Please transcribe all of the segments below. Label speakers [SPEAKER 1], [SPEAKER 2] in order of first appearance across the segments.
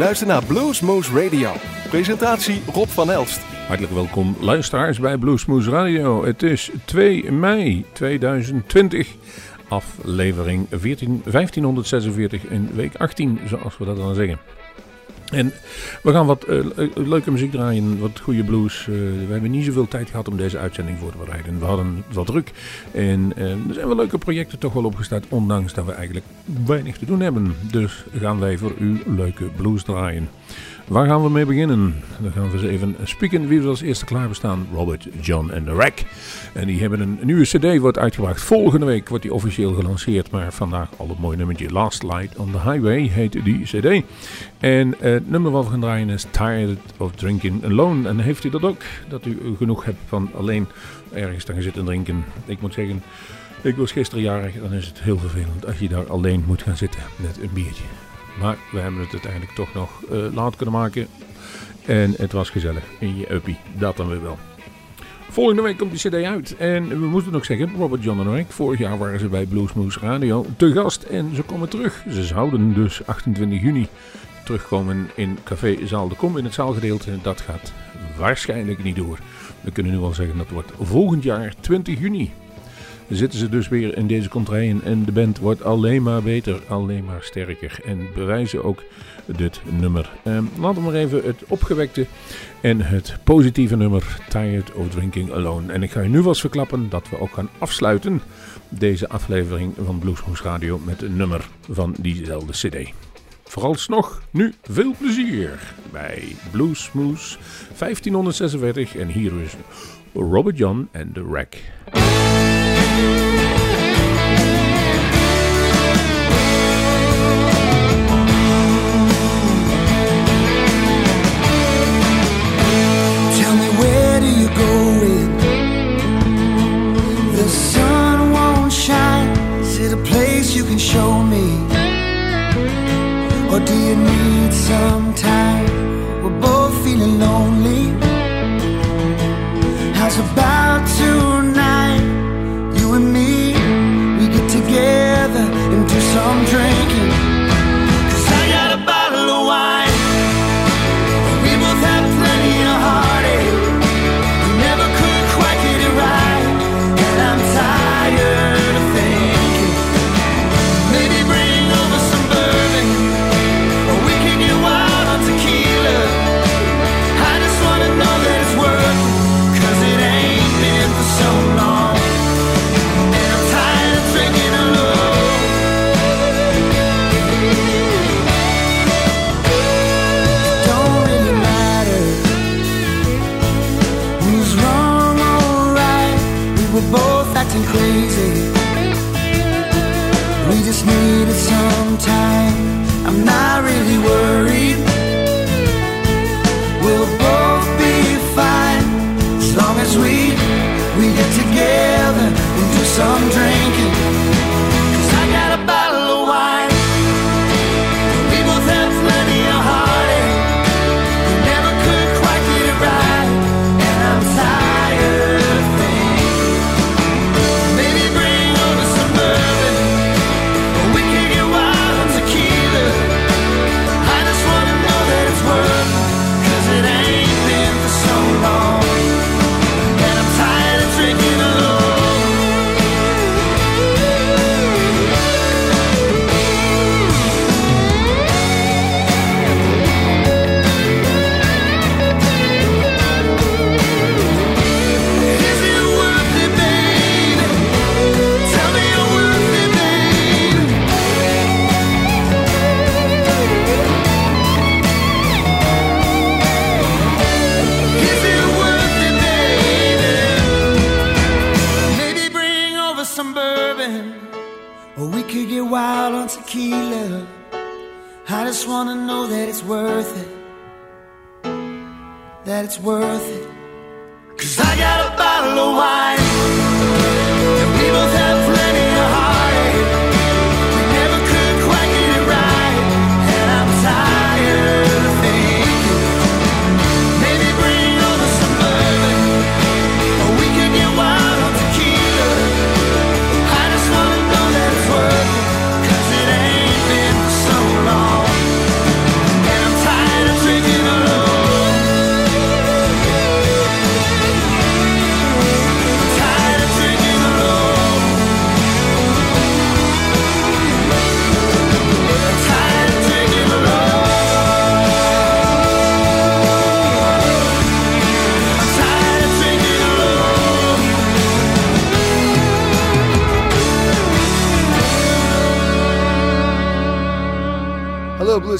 [SPEAKER 1] luistert naar Bluesmoose Radio. Presentatie Rob van Elst.
[SPEAKER 2] Hartelijk welkom luisteraars bij Bluesmoose Radio. Het is 2 mei 2020, aflevering 14, 1546 in week 18, zoals we dat dan zeggen. En we gaan wat uh, leuke muziek draaien, wat goede blues. Uh, we hebben niet zoveel tijd gehad om deze uitzending voor te bereiden. We hadden wat druk. En uh, er zijn wel leuke projecten toch wel opgestart, ondanks dat we eigenlijk weinig te doen hebben. Dus gaan wij voor u leuke blues draaien. Waar gaan we mee beginnen? Dan gaan we eens even spieken wie we als eerste klaar bestaan. Robert, John en The Rack. En die hebben een nieuwe cd wordt uitgebracht. Volgende week wordt die officieel gelanceerd. Maar vandaag al het mooie nummertje Last Light on the Highway heet die cd. En het nummer wat we gaan draaien is Tired of Drinking Alone. En heeft u dat ook? Dat u genoeg hebt van alleen ergens te gaan zitten drinken. Ik moet zeggen, ik was gisteren jarig. Dan is het heel vervelend als je daar alleen moet gaan zitten met een biertje. Maar we hebben het uiteindelijk toch nog uh, laat kunnen maken. En het was gezellig in je uppie. Dat dan weer wel. Volgende week komt die cd uit. En we moeten ook zeggen, Robert John en ik, vorig jaar waren ze bij Bluesmoose Radio te gast. En ze komen terug. Ze zouden dus 28 juni terugkomen in Café Zaal de Kom in het zaalgedeelte. Dat gaat waarschijnlijk niet door. We kunnen nu al zeggen dat wordt volgend jaar 20 juni zitten ze dus weer in deze contraien. En de band wordt alleen maar beter, alleen maar sterker. En bewijzen ook dit nummer. Um, laten we maar even het opgewekte en het positieve nummer Tired of Drinking Alone. En ik ga je nu vast verklappen dat we ook gaan afsluiten deze aflevering van Bluesmoose Radio met een nummer van diezelfde cd. Vooralsnog nu veel plezier bij Bluesmoose 1546 en hier is Robert John en The Wreck.
[SPEAKER 3] Need some time? We're both feeling lonely. How's about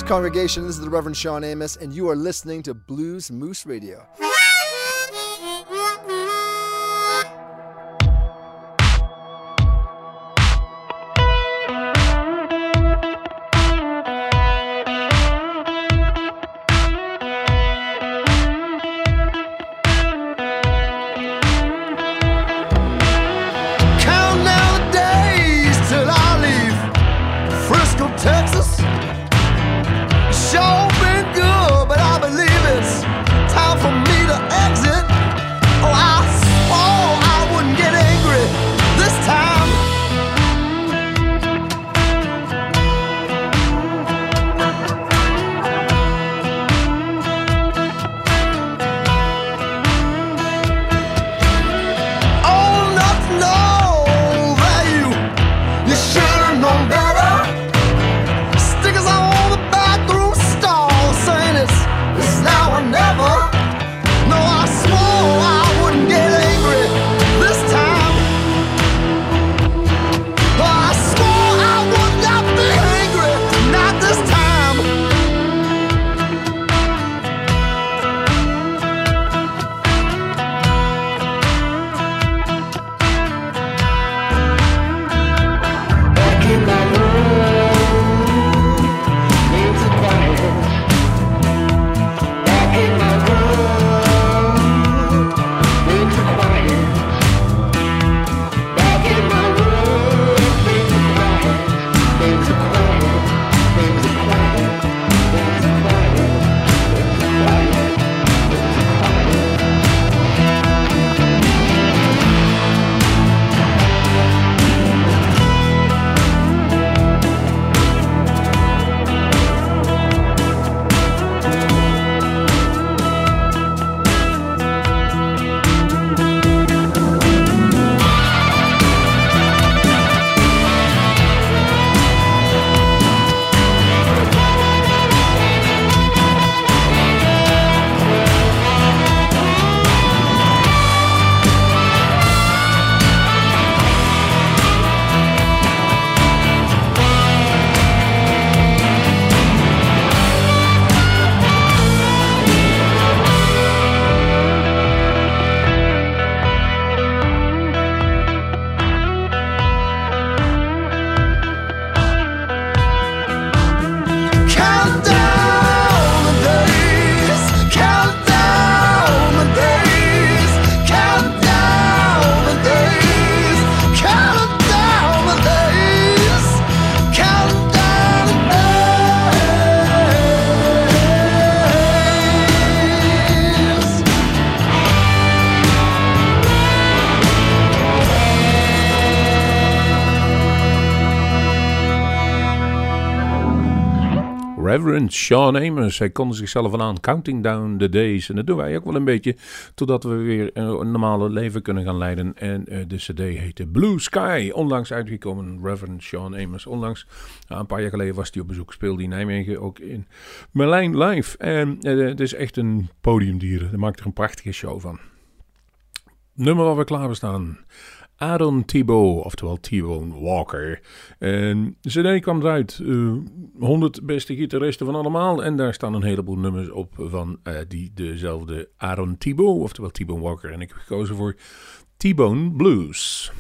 [SPEAKER 3] Blues congregation. This is the Reverend Sean Amos, and you are listening to Blues Moose Radio.
[SPEAKER 2] Sean Amos. Hij konde zichzelf aan Counting Down the Days. En dat doen wij ook wel een beetje, totdat we weer een normale leven kunnen gaan leiden. En uh, de cd heette Blue Sky. Onlangs uitgekomen, Reverend Sean Amos. Onlangs, een paar jaar geleden was hij op bezoek. Speelde in Nijmegen ook in Merlijn Live. En uh, het is echt een podiumdier. Hij maakt er een prachtige show van. Nummer waar we klaar staan. Aaron Thibault, oftewel T-Bone Walker. En CD kwam eruit, uh, eh, 100 beste gitaristen van allemaal. En daar staan een heleboel nummers op van uh, die dezelfde Aaron Thibault, oftewel T-Bone Walker. En ik heb gekozen voor T-Bone Blues.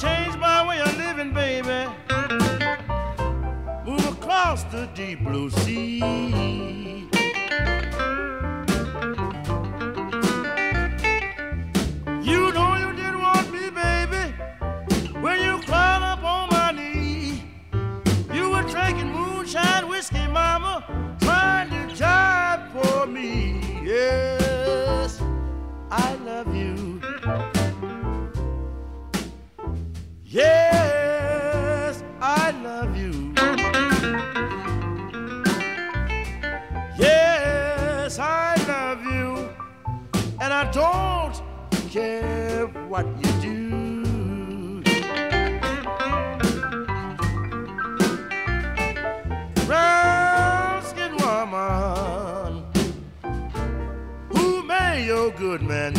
[SPEAKER 4] change my way of living, baby. Move across the deep blue sea. care what you do. Brown woman, who made your good man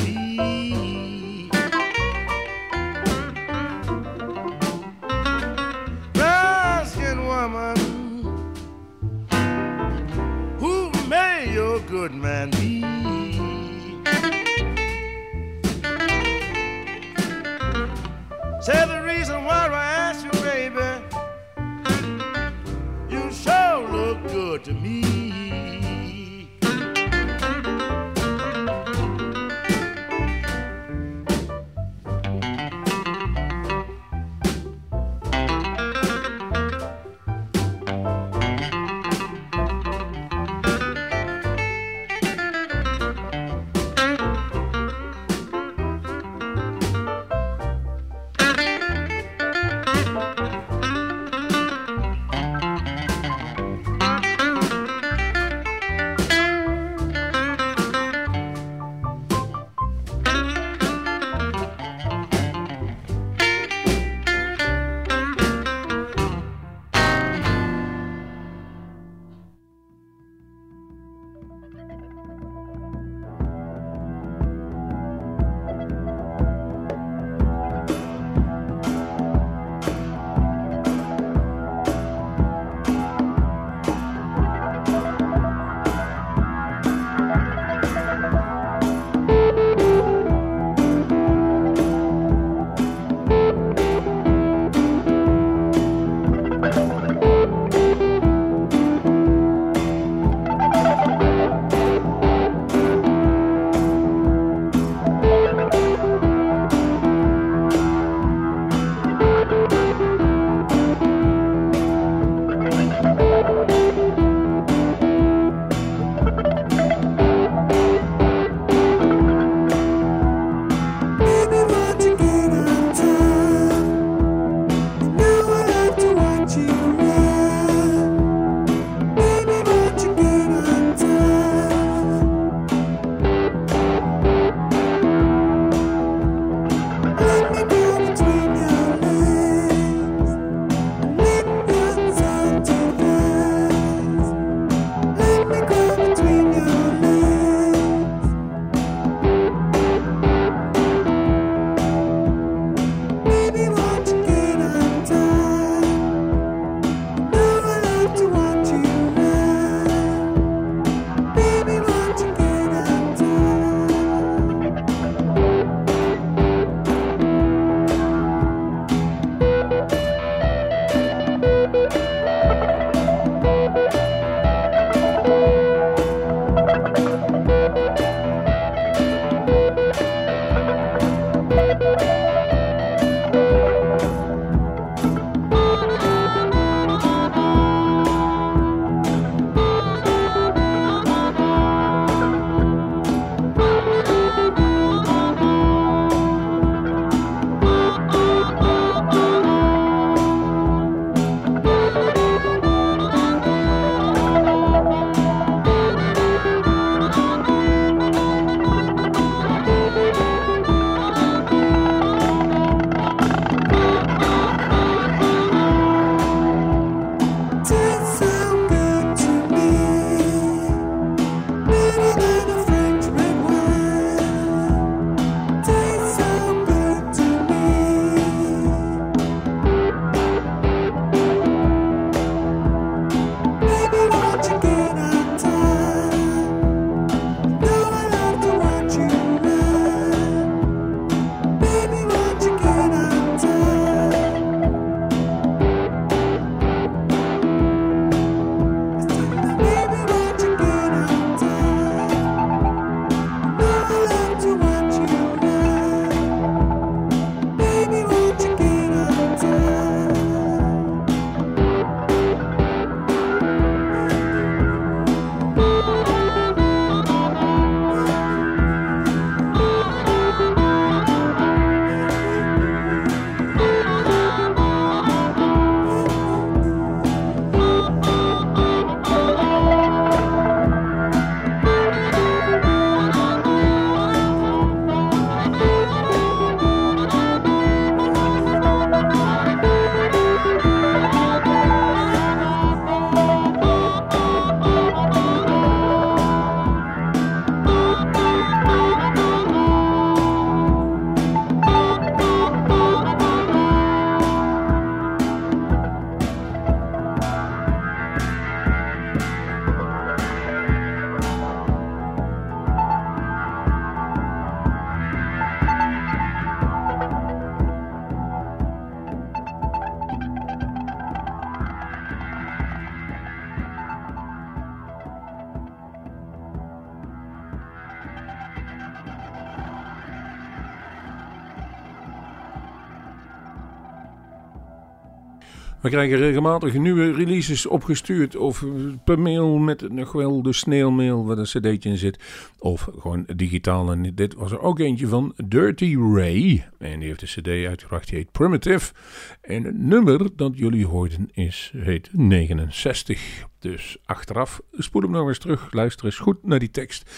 [SPEAKER 2] krijgen regelmatig nieuwe releases opgestuurd. Of per mail met nog wel de sneeuwmail waar een cd'tje in zit. Of gewoon digitaal. En dit was er ook eentje van Dirty Ray. En die heeft een cd uitgebracht die heet Primitive. En het nummer dat jullie hoorden is, heet 69. Dus achteraf spoel hem nog eens terug. Luister eens goed naar die tekst.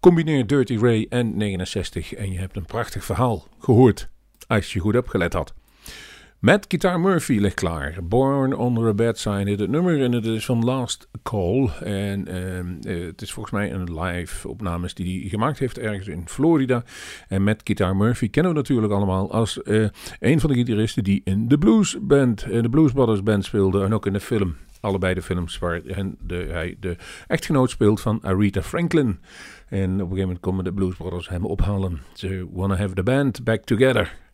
[SPEAKER 2] Combineer Dirty Ray en 69 en je hebt een prachtig verhaal gehoord. Als je goed opgelet had. Met Guitar Murphy ligt klaar. Born Under a Bad Sign het nummer en het is van Last Call. En uh, het is volgens mij een live opnames die hij gemaakt heeft ergens in Florida. En met Guitar Murphy kennen we natuurlijk allemaal als uh, een van de gitaristen die in de Blues Band, in de Blues Brothers Band speelde en ook in de film. Allebei de films waar de, hij de echtgenoot speelt van Aretha Franklin. En op een gegeven moment komen de Blues Brothers hem ophalen. Ze wanna have the band back together.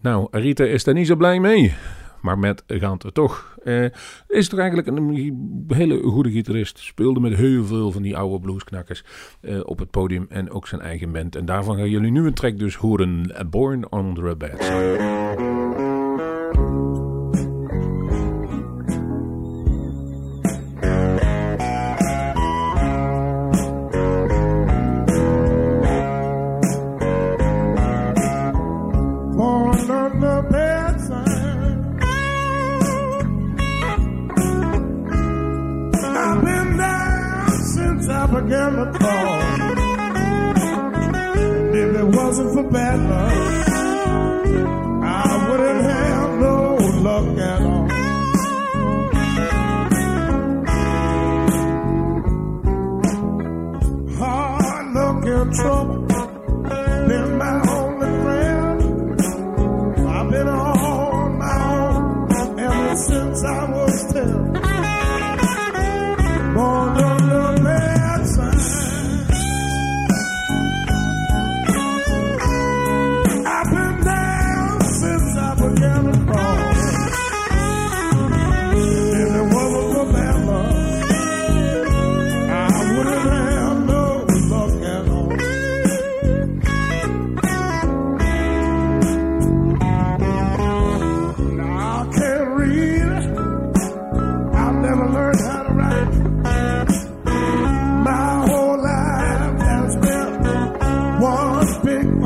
[SPEAKER 2] Nou, Arita is daar niet zo blij mee. Maar met het toch. Eh, is toch eigenlijk een hele goede gitarist. Speelde met heel veel van die oude bluesknakkers eh, op het podium. En ook zijn eigen band. En daarvan gaan jullie nu een track dus horen. Born Under a Bad
[SPEAKER 5] bad luck, I wouldn't have no luck at all. Hard luck and trouble
[SPEAKER 6] prospect.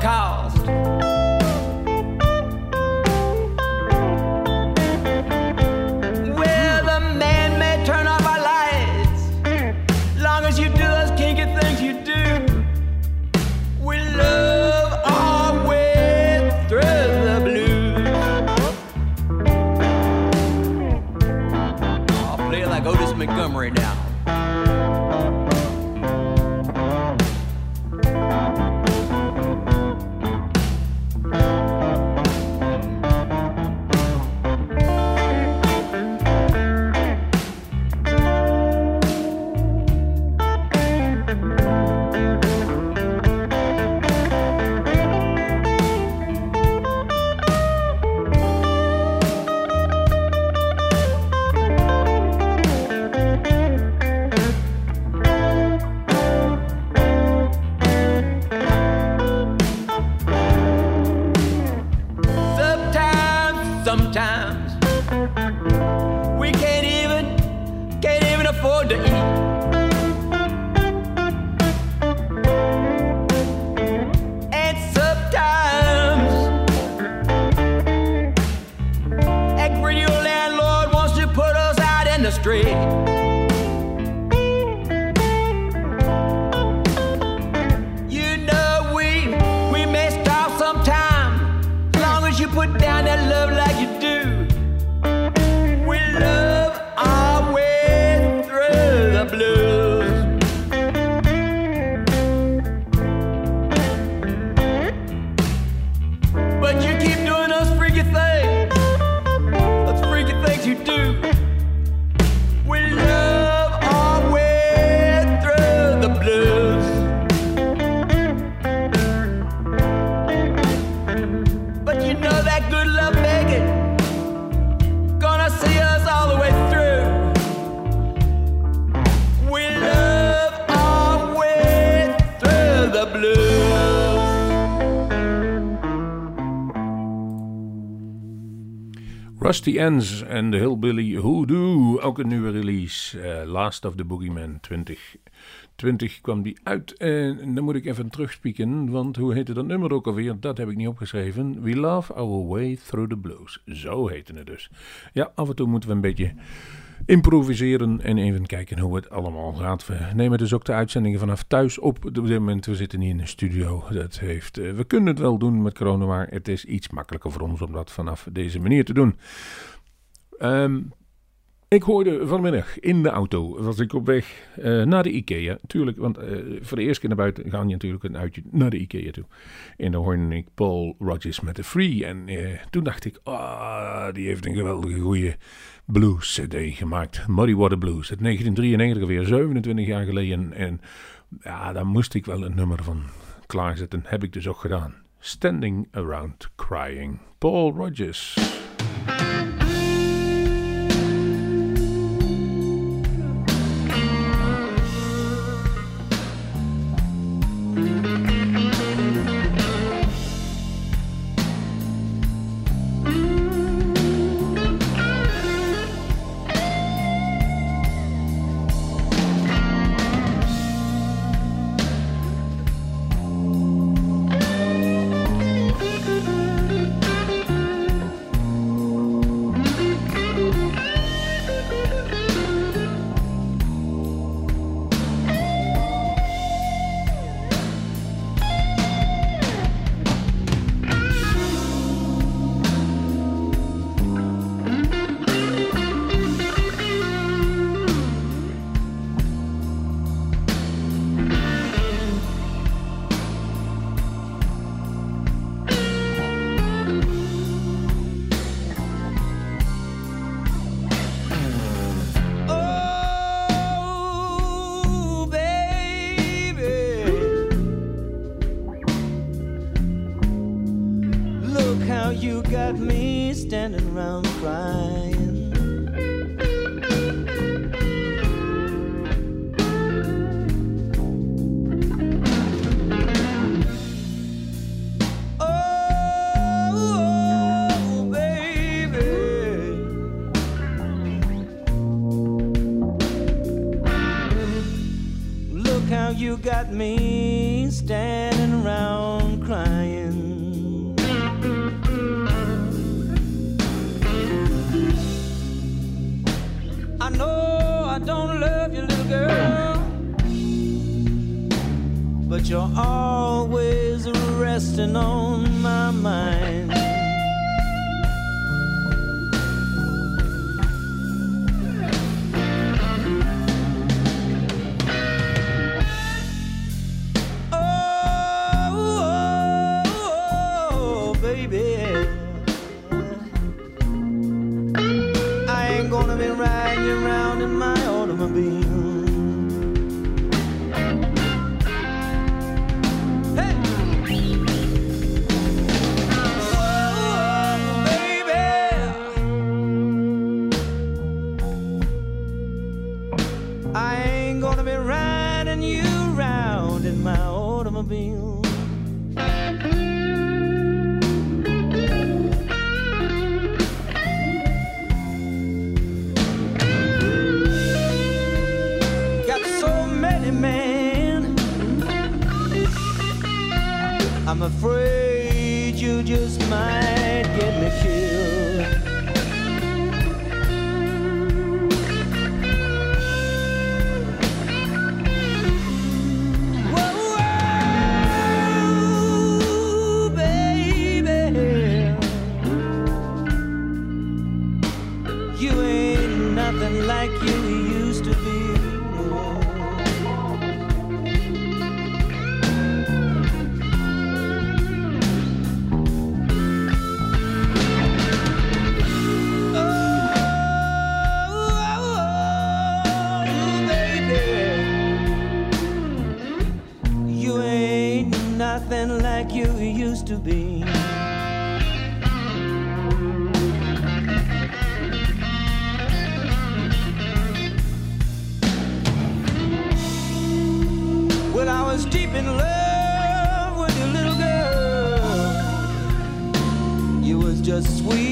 [SPEAKER 6] calls.
[SPEAKER 2] Rusty Ends en de Hillbilly Hoodoo, ook een nieuwe release. eh, Last of the Boogeyman 2020 kwam die uit. En dan moet ik even terugspieken, want hoe heette dat nummer ook alweer? Dat heb ik niet opgeschreven. We Love Our Way Through the Blues. Zo heette het dus. Ja, af en toe moeten we een beetje improviseren en even kijken hoe het allemaal gaat. We nemen dus ook de uitzendingen vanaf thuis op. Op dit moment, we zitten niet in een studio. Dat heeft, eh, we kunnen het wel doen met corona, maar het is iets makkelijker voor ons om dat vanaf deze manier te doen. Ehm, ik hoorde vanmiddag in de auto, was ik op weg eh, naar de IKEA. Tuurlijk, want eh, voor de eerste keer naar buiten gaan je natuurlijk een uitje naar de IKEA toe. En dan hoorde ik Paul Rogers met de Free. En eh, toen dacht ik, ah, die heeft een geweldige goede blues CD gemaakt. Muddy Water Blues, uit 1993 weer, 27 jaar geleden. En ja, daar moest ik wel een nummer van klaarzetten. Heb ik dus ook gedaan. Standing Around Crying. Paul Rogers.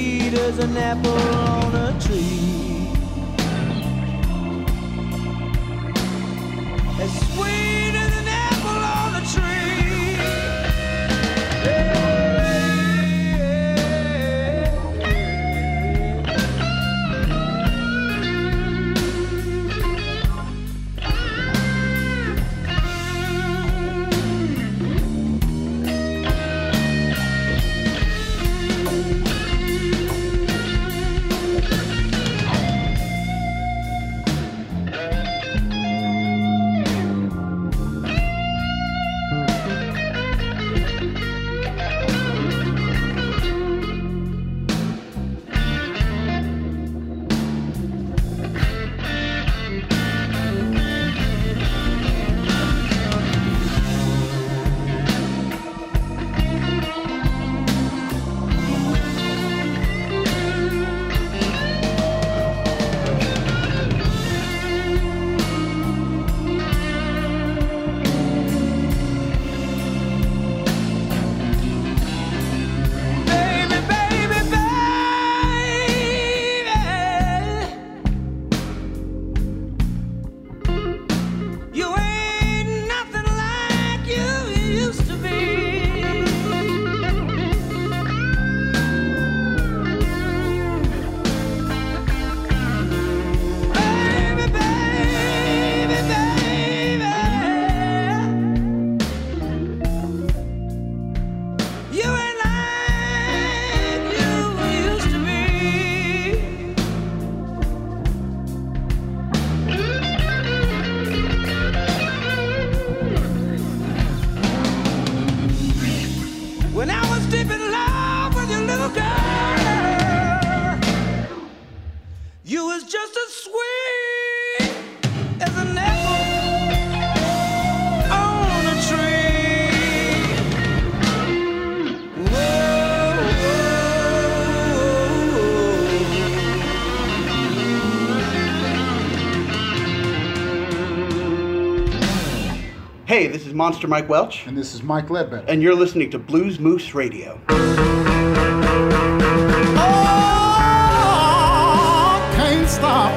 [SPEAKER 7] sweet as an apple on a tree. As sweet as
[SPEAKER 8] Monster Mike Welch.
[SPEAKER 9] And this is Mike Ledbetter.
[SPEAKER 8] And you're listening to Blues Moose Radio.
[SPEAKER 10] Oh, can't stop.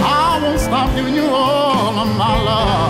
[SPEAKER 10] I won't stop giving you all of my love.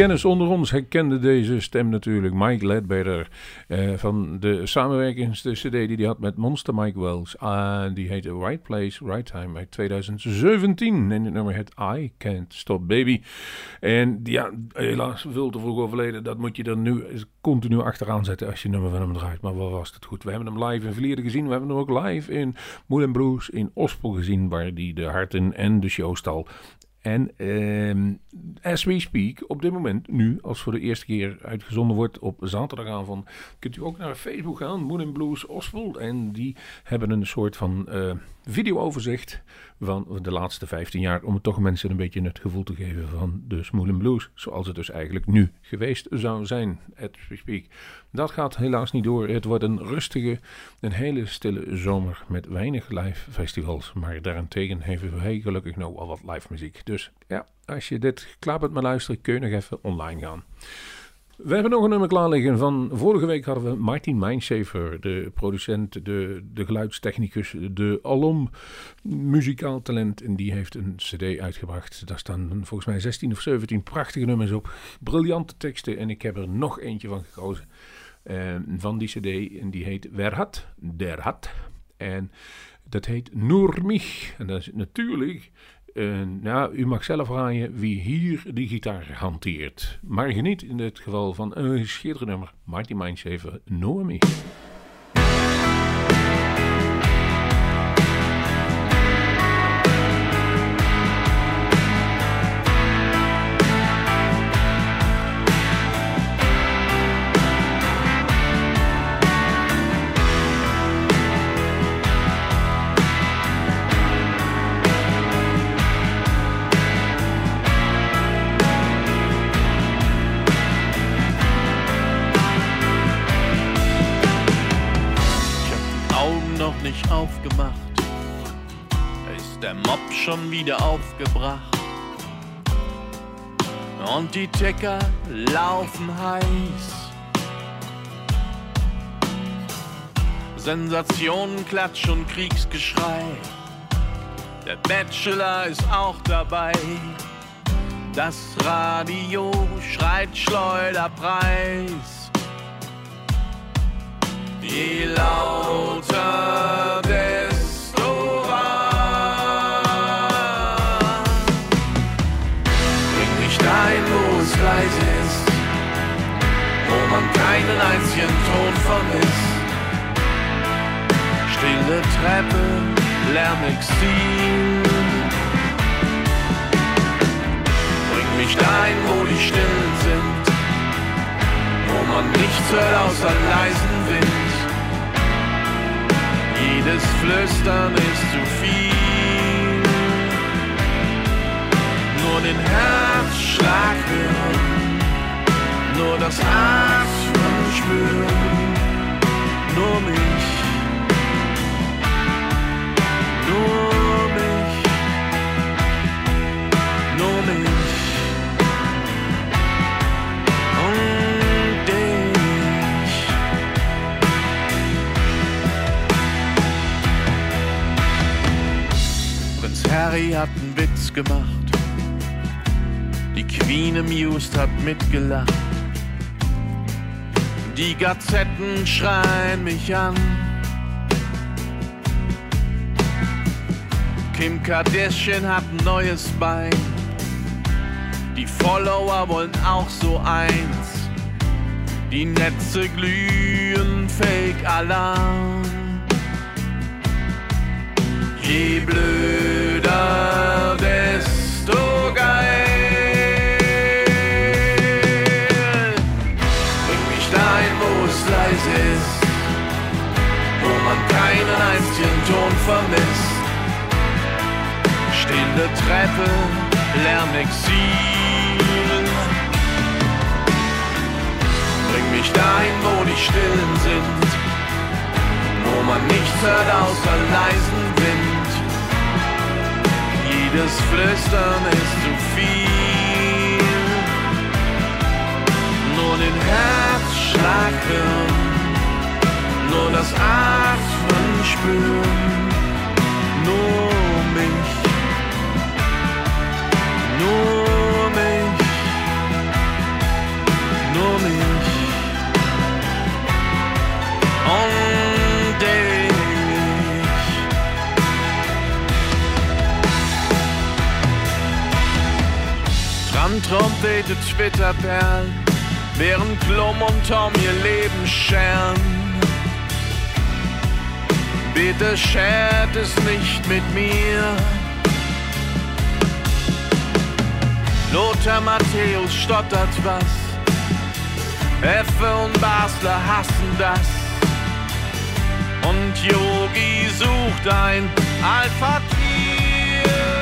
[SPEAKER 2] Kennis onder ons herkende deze stem natuurlijk. Mike Ledbetter eh, van de samenwerkings, CD die hij had met Monster Mike Wells. Uh, die heette Right Place, Right Time uit 2017. En het nummer het I Can't Stop Baby. En ja, helaas veel te vroeg overleden. Dat moet je er nu continu achteraan zetten als je nummer van hem draait. Maar wat was het goed. We hebben hem live in Vlieren gezien. We hebben hem ook live in Moulin Blues in Ospel gezien. Waar hij de harten en de show stal. En ehm, as we speak, op dit moment, nu, als voor de eerste keer uitgezonden wordt op zaterdagavond, kunt u ook naar Facebook gaan, Moon Blues Ospel. En die hebben een soort van uh, videooverzicht van de laatste 15 jaar, om toch mensen een beetje het gevoel te geven van de Smooth Blues, zoals het dus eigenlijk nu geweest zou zijn, speak. Dat gaat helaas niet door. Het wordt een rustige, een hele stille zomer met weinig live festivals, maar daarentegen hebben wij gelukkig nog wel wat live muziek. Dus ja, als je dit klaar bent met luisteren, kun je nog even online gaan. We hebben nog een nummer klaar liggen van vorige week hadden we Martin Mindshaver, de producent, de, de geluidstechnicus, de alom muzikaal talent. En die heeft een cd uitgebracht. Daar staan volgens mij 16 of 17 prachtige nummers op, briljante teksten. En ik heb er nog eentje van gekozen uh, van die cd en die heet Wer hat, der hat. En dat heet Nur mich. En dat is natuurlijk uh, nou, u mag zelf raaien wie hier de gitaar hanteert. Maar geniet in dit geval van een schitterend nummer. Mindshaver, Know Me.
[SPEAKER 11] Wieder aufgebracht. Und die Ticker laufen heiß. Sensationen, Klatsch und Kriegsgeschrei. Der Bachelor ist auch dabei. Das Radio schreit Schleuderpreis. Je lauter der keinen einzigen Ton vermisst. Stille Treppe, Lärmexil. Bring mich dahin, wo die Stillen sind, wo man nichts hört außer leisen Wind. Jedes Flüstern ist zu viel. Nur den Herzschlag hören nur das Atmen spüren, nur mich, nur mich, nur mich und dich. Prinz Harry hat einen Witz gemacht. Die Queen amused hat mitgelacht. Die Gazetten schreien mich an. Kim Kardashian hat ein neues Bein. Die Follower wollen auch so eins. Die Netze glühen, Fake-Alarm. Je blöder, keinen einzigen Ton vermisst. Stehende Treppe, Lärmexil. Bring mich dahin, wo die Stillen sind, wo man nichts hört außer leisen Wind. Jedes Flüstern ist zu viel, nur den Herzschlag hören nur das Atmen anspüren, nur mich, nur mich, nur mich. Und ich. Dran trompetet Twitterperlen, während Klum und Tom ihr Leben scheren Bitte schert es nicht mit mir. Lothar Matthäus stottert was, Effe und Basler hassen das. Und Yogi sucht ein Alpha-Tier.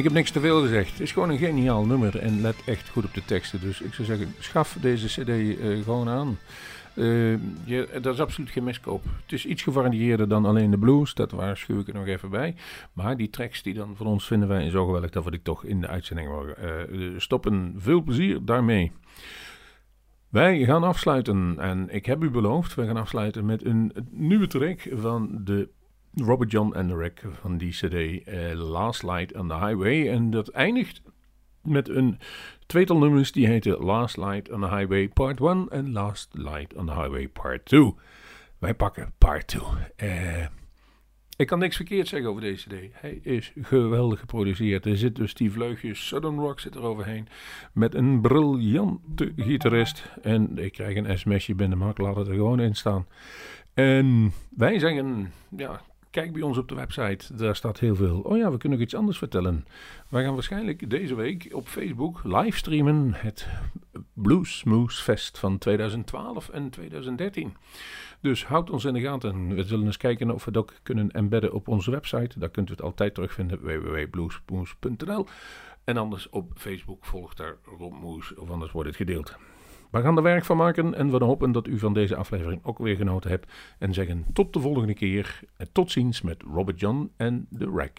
[SPEAKER 2] Ik heb niks te veel gezegd. Het is gewoon een geniaal nummer en let echt goed op de teksten. Dus ik zou zeggen, schaf deze cd eh, gewoon aan. Uh, je, dat is absoluut geen miskoop. Het is iets gevarieerder dan alleen de blues, dat waarschuw ik er nog even bij. Maar die tracks die dan van ons vinden wij zo geweldig dat we die toch in de uitzending uh, stoppen. Veel plezier daarmee. Wij gaan afsluiten en ik heb u beloofd, wij gaan afsluiten met een nieuwe track van de Robert John en Rick van die CD uh, Last Light on the Highway. En dat eindigt met een tweetal nummers die heten Last Light on the Highway Part 1 en Last Light on the Highway Part 2. Wij pakken Part 2. Uh, ik kan niks verkeerd zeggen over deze CD. Hij is geweldig geproduceerd. Er zit dus die vleugjes Southern Rock zit er overheen. Met een briljante gitarist. En ik krijg een sms'je binnen, maar ik laat het er gewoon in staan. En wij zeggen, ja, kijk bij ons op de website. Daar staat heel veel. Oh ja, we kunnen nog iets anders vertellen. Wij gaan waarschijnlijk deze week op Facebook livestreamen het Blues Smooth Fest van 2012 en 2013. Dus houd ons in de gaten. We zullen eens kijken of we dat ook kunnen embedden op onze website. Daar kunt u het altijd terugvinden, www.bluesmoes.nl. En anders op Facebook volgt daar Rob Moes, of anders wordt het gedeeld. We gaan er werk van maken en we hopen dat u van deze aflevering ook weer genoten hebt. En zeggen tot de volgende keer. Tot ziens met Robert John en The Rack.